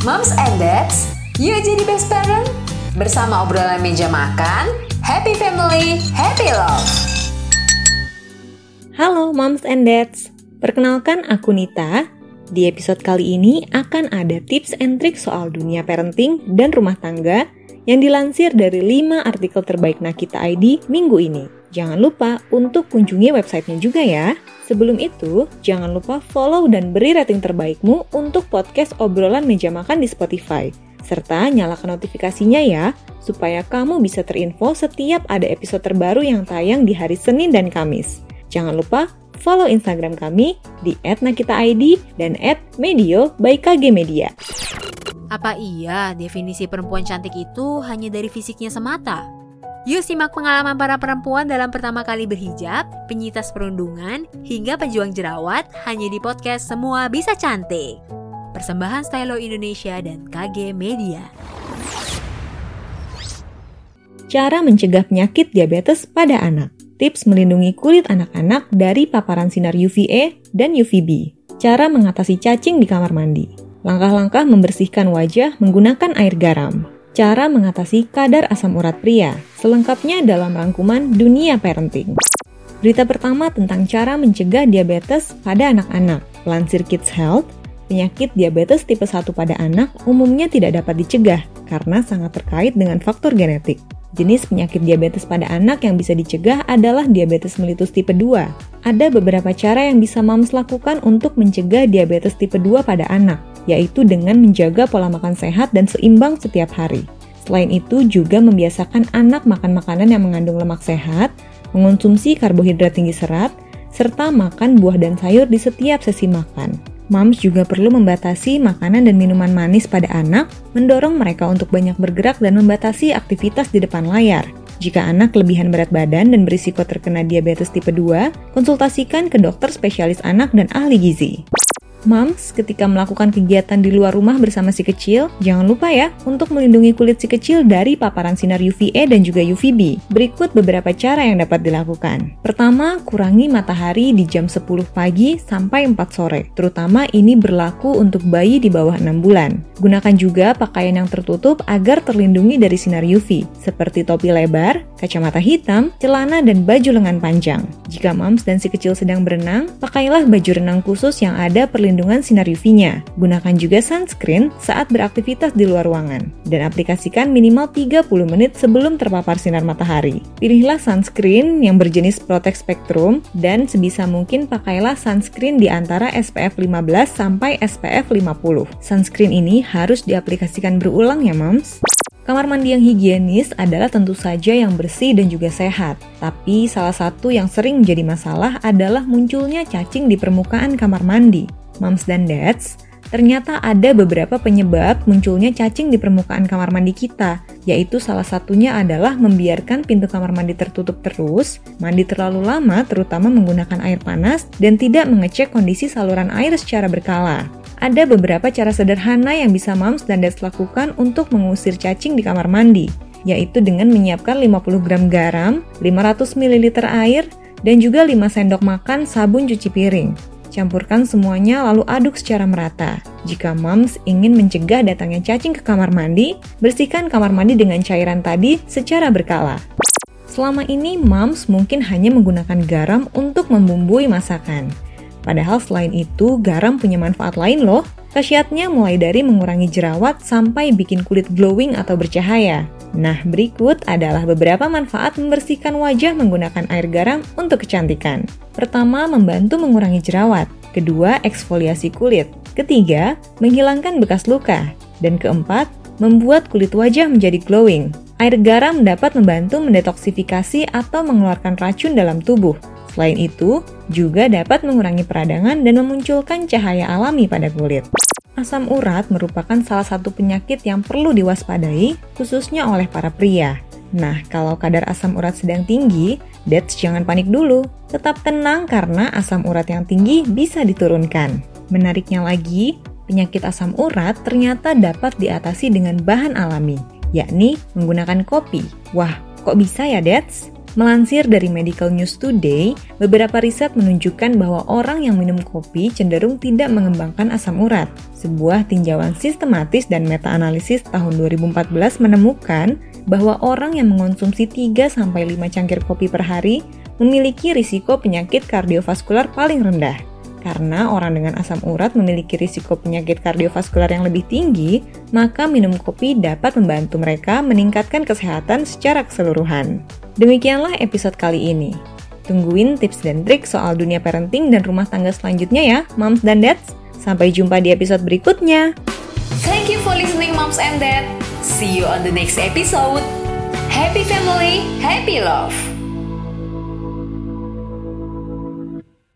Moms and Dads, yuk jadi best parent. Bersama obrolan meja makan, happy family, happy love. Halo Moms and Dads, perkenalkan aku Nita. Di episode kali ini akan ada tips and trik soal dunia parenting dan rumah tangga yang dilansir dari 5 artikel terbaik Nakita ID minggu ini. Jangan lupa untuk kunjungi websitenya juga ya. Sebelum itu, jangan lupa follow dan beri rating terbaikmu untuk podcast obrolan meja makan di Spotify. Serta nyalakan notifikasinya ya, supaya kamu bisa terinfo setiap ada episode terbaru yang tayang di hari Senin dan Kamis. Jangan lupa follow Instagram kami di @nakitaid dan @medio by Media. Apa iya definisi perempuan cantik itu hanya dari fisiknya semata? Yuk simak pengalaman para perempuan dalam pertama kali berhijab, penyitas perundungan, hingga pejuang jerawat hanya di podcast Semua Bisa Cantik. Persembahan Stylo Indonesia dan KG Media. Cara mencegah penyakit diabetes pada anak. Tips melindungi kulit anak-anak dari paparan sinar UVA dan UVB. Cara mengatasi cacing di kamar mandi. Langkah-langkah membersihkan wajah menggunakan air garam cara mengatasi kadar asam urat pria, selengkapnya dalam rangkuman Dunia Parenting. Berita pertama tentang cara mencegah diabetes pada anak-anak. Lansir Kids Health, penyakit diabetes tipe 1 pada anak umumnya tidak dapat dicegah karena sangat terkait dengan faktor genetik. Jenis penyakit diabetes pada anak yang bisa dicegah adalah diabetes mellitus tipe 2. Ada beberapa cara yang bisa moms lakukan untuk mencegah diabetes tipe 2 pada anak yaitu dengan menjaga pola makan sehat dan seimbang setiap hari. Selain itu, juga membiasakan anak makan makanan yang mengandung lemak sehat, mengonsumsi karbohidrat tinggi serat, serta makan buah dan sayur di setiap sesi makan. Moms juga perlu membatasi makanan dan minuman manis pada anak, mendorong mereka untuk banyak bergerak dan membatasi aktivitas di depan layar. Jika anak kelebihan berat badan dan berisiko terkena diabetes tipe 2, konsultasikan ke dokter spesialis anak dan ahli gizi. Moms, ketika melakukan kegiatan di luar rumah bersama si kecil, jangan lupa ya untuk melindungi kulit si kecil dari paparan sinar UVA dan juga UVB. Berikut beberapa cara yang dapat dilakukan. Pertama, kurangi matahari di jam 10 pagi sampai 4 sore. Terutama ini berlaku untuk bayi di bawah 6 bulan. Gunakan juga pakaian yang tertutup agar terlindungi dari sinar UV, seperti topi lebar, kacamata hitam, celana, dan baju lengan panjang. Jika moms dan si kecil sedang berenang, pakailah baju renang khusus yang ada perlindungan perlindungan sinar UV-nya. Gunakan juga sunscreen saat beraktivitas di luar ruangan dan aplikasikan minimal 30 menit sebelum terpapar sinar matahari. Pilihlah sunscreen yang berjenis Protect Spectrum dan sebisa mungkin pakailah sunscreen di antara SPF 15 sampai SPF 50. Sunscreen ini harus diaplikasikan berulang ya, Moms. Kamar mandi yang higienis adalah tentu saja yang bersih dan juga sehat. Tapi salah satu yang sering menjadi masalah adalah munculnya cacing di permukaan kamar mandi moms dan dads, ternyata ada beberapa penyebab munculnya cacing di permukaan kamar mandi kita, yaitu salah satunya adalah membiarkan pintu kamar mandi tertutup terus, mandi terlalu lama terutama menggunakan air panas, dan tidak mengecek kondisi saluran air secara berkala. Ada beberapa cara sederhana yang bisa moms dan dads lakukan untuk mengusir cacing di kamar mandi, yaitu dengan menyiapkan 50 gram garam, 500 ml air, dan juga 5 sendok makan sabun cuci piring. Campurkan semuanya lalu aduk secara merata. Jika moms ingin mencegah datangnya cacing ke kamar mandi, bersihkan kamar mandi dengan cairan tadi secara berkala. Selama ini moms mungkin hanya menggunakan garam untuk membumbui masakan. Padahal selain itu, garam punya manfaat lain loh. Khasiatnya mulai dari mengurangi jerawat sampai bikin kulit glowing atau bercahaya. Nah, berikut adalah beberapa manfaat membersihkan wajah menggunakan air garam untuk kecantikan. Pertama, membantu mengurangi jerawat. Kedua, eksfoliasi kulit. Ketiga, menghilangkan bekas luka. Dan keempat, membuat kulit wajah menjadi glowing. Air garam dapat membantu mendetoksifikasi atau mengeluarkan racun dalam tubuh. Selain itu, juga dapat mengurangi peradangan dan memunculkan cahaya alami pada kulit. Asam urat merupakan salah satu penyakit yang perlu diwaspadai, khususnya oleh para pria. Nah, kalau kadar asam urat sedang tinggi, that's jangan panik dulu. Tetap tenang karena asam urat yang tinggi bisa diturunkan. Menariknya lagi, penyakit asam urat ternyata dapat diatasi dengan bahan alami, yakni menggunakan kopi. Wah, kok bisa ya, Dats? Melansir dari Medical News Today, beberapa riset menunjukkan bahwa orang yang minum kopi cenderung tidak mengembangkan asam urat. Sebuah tinjauan sistematis dan meta-analisis tahun 2014 menemukan bahwa orang yang mengonsumsi 3-5 cangkir kopi per hari memiliki risiko penyakit kardiovaskular paling rendah. Karena orang dengan asam urat memiliki risiko penyakit kardiovaskular yang lebih tinggi, maka minum kopi dapat membantu mereka meningkatkan kesehatan secara keseluruhan. Demikianlah episode kali ini. Tungguin tips dan trik soal dunia parenting dan rumah tangga selanjutnya ya, moms dan dads. Sampai jumpa di episode berikutnya. Thank you for listening moms and dad. See you on the next episode. Happy family, happy love.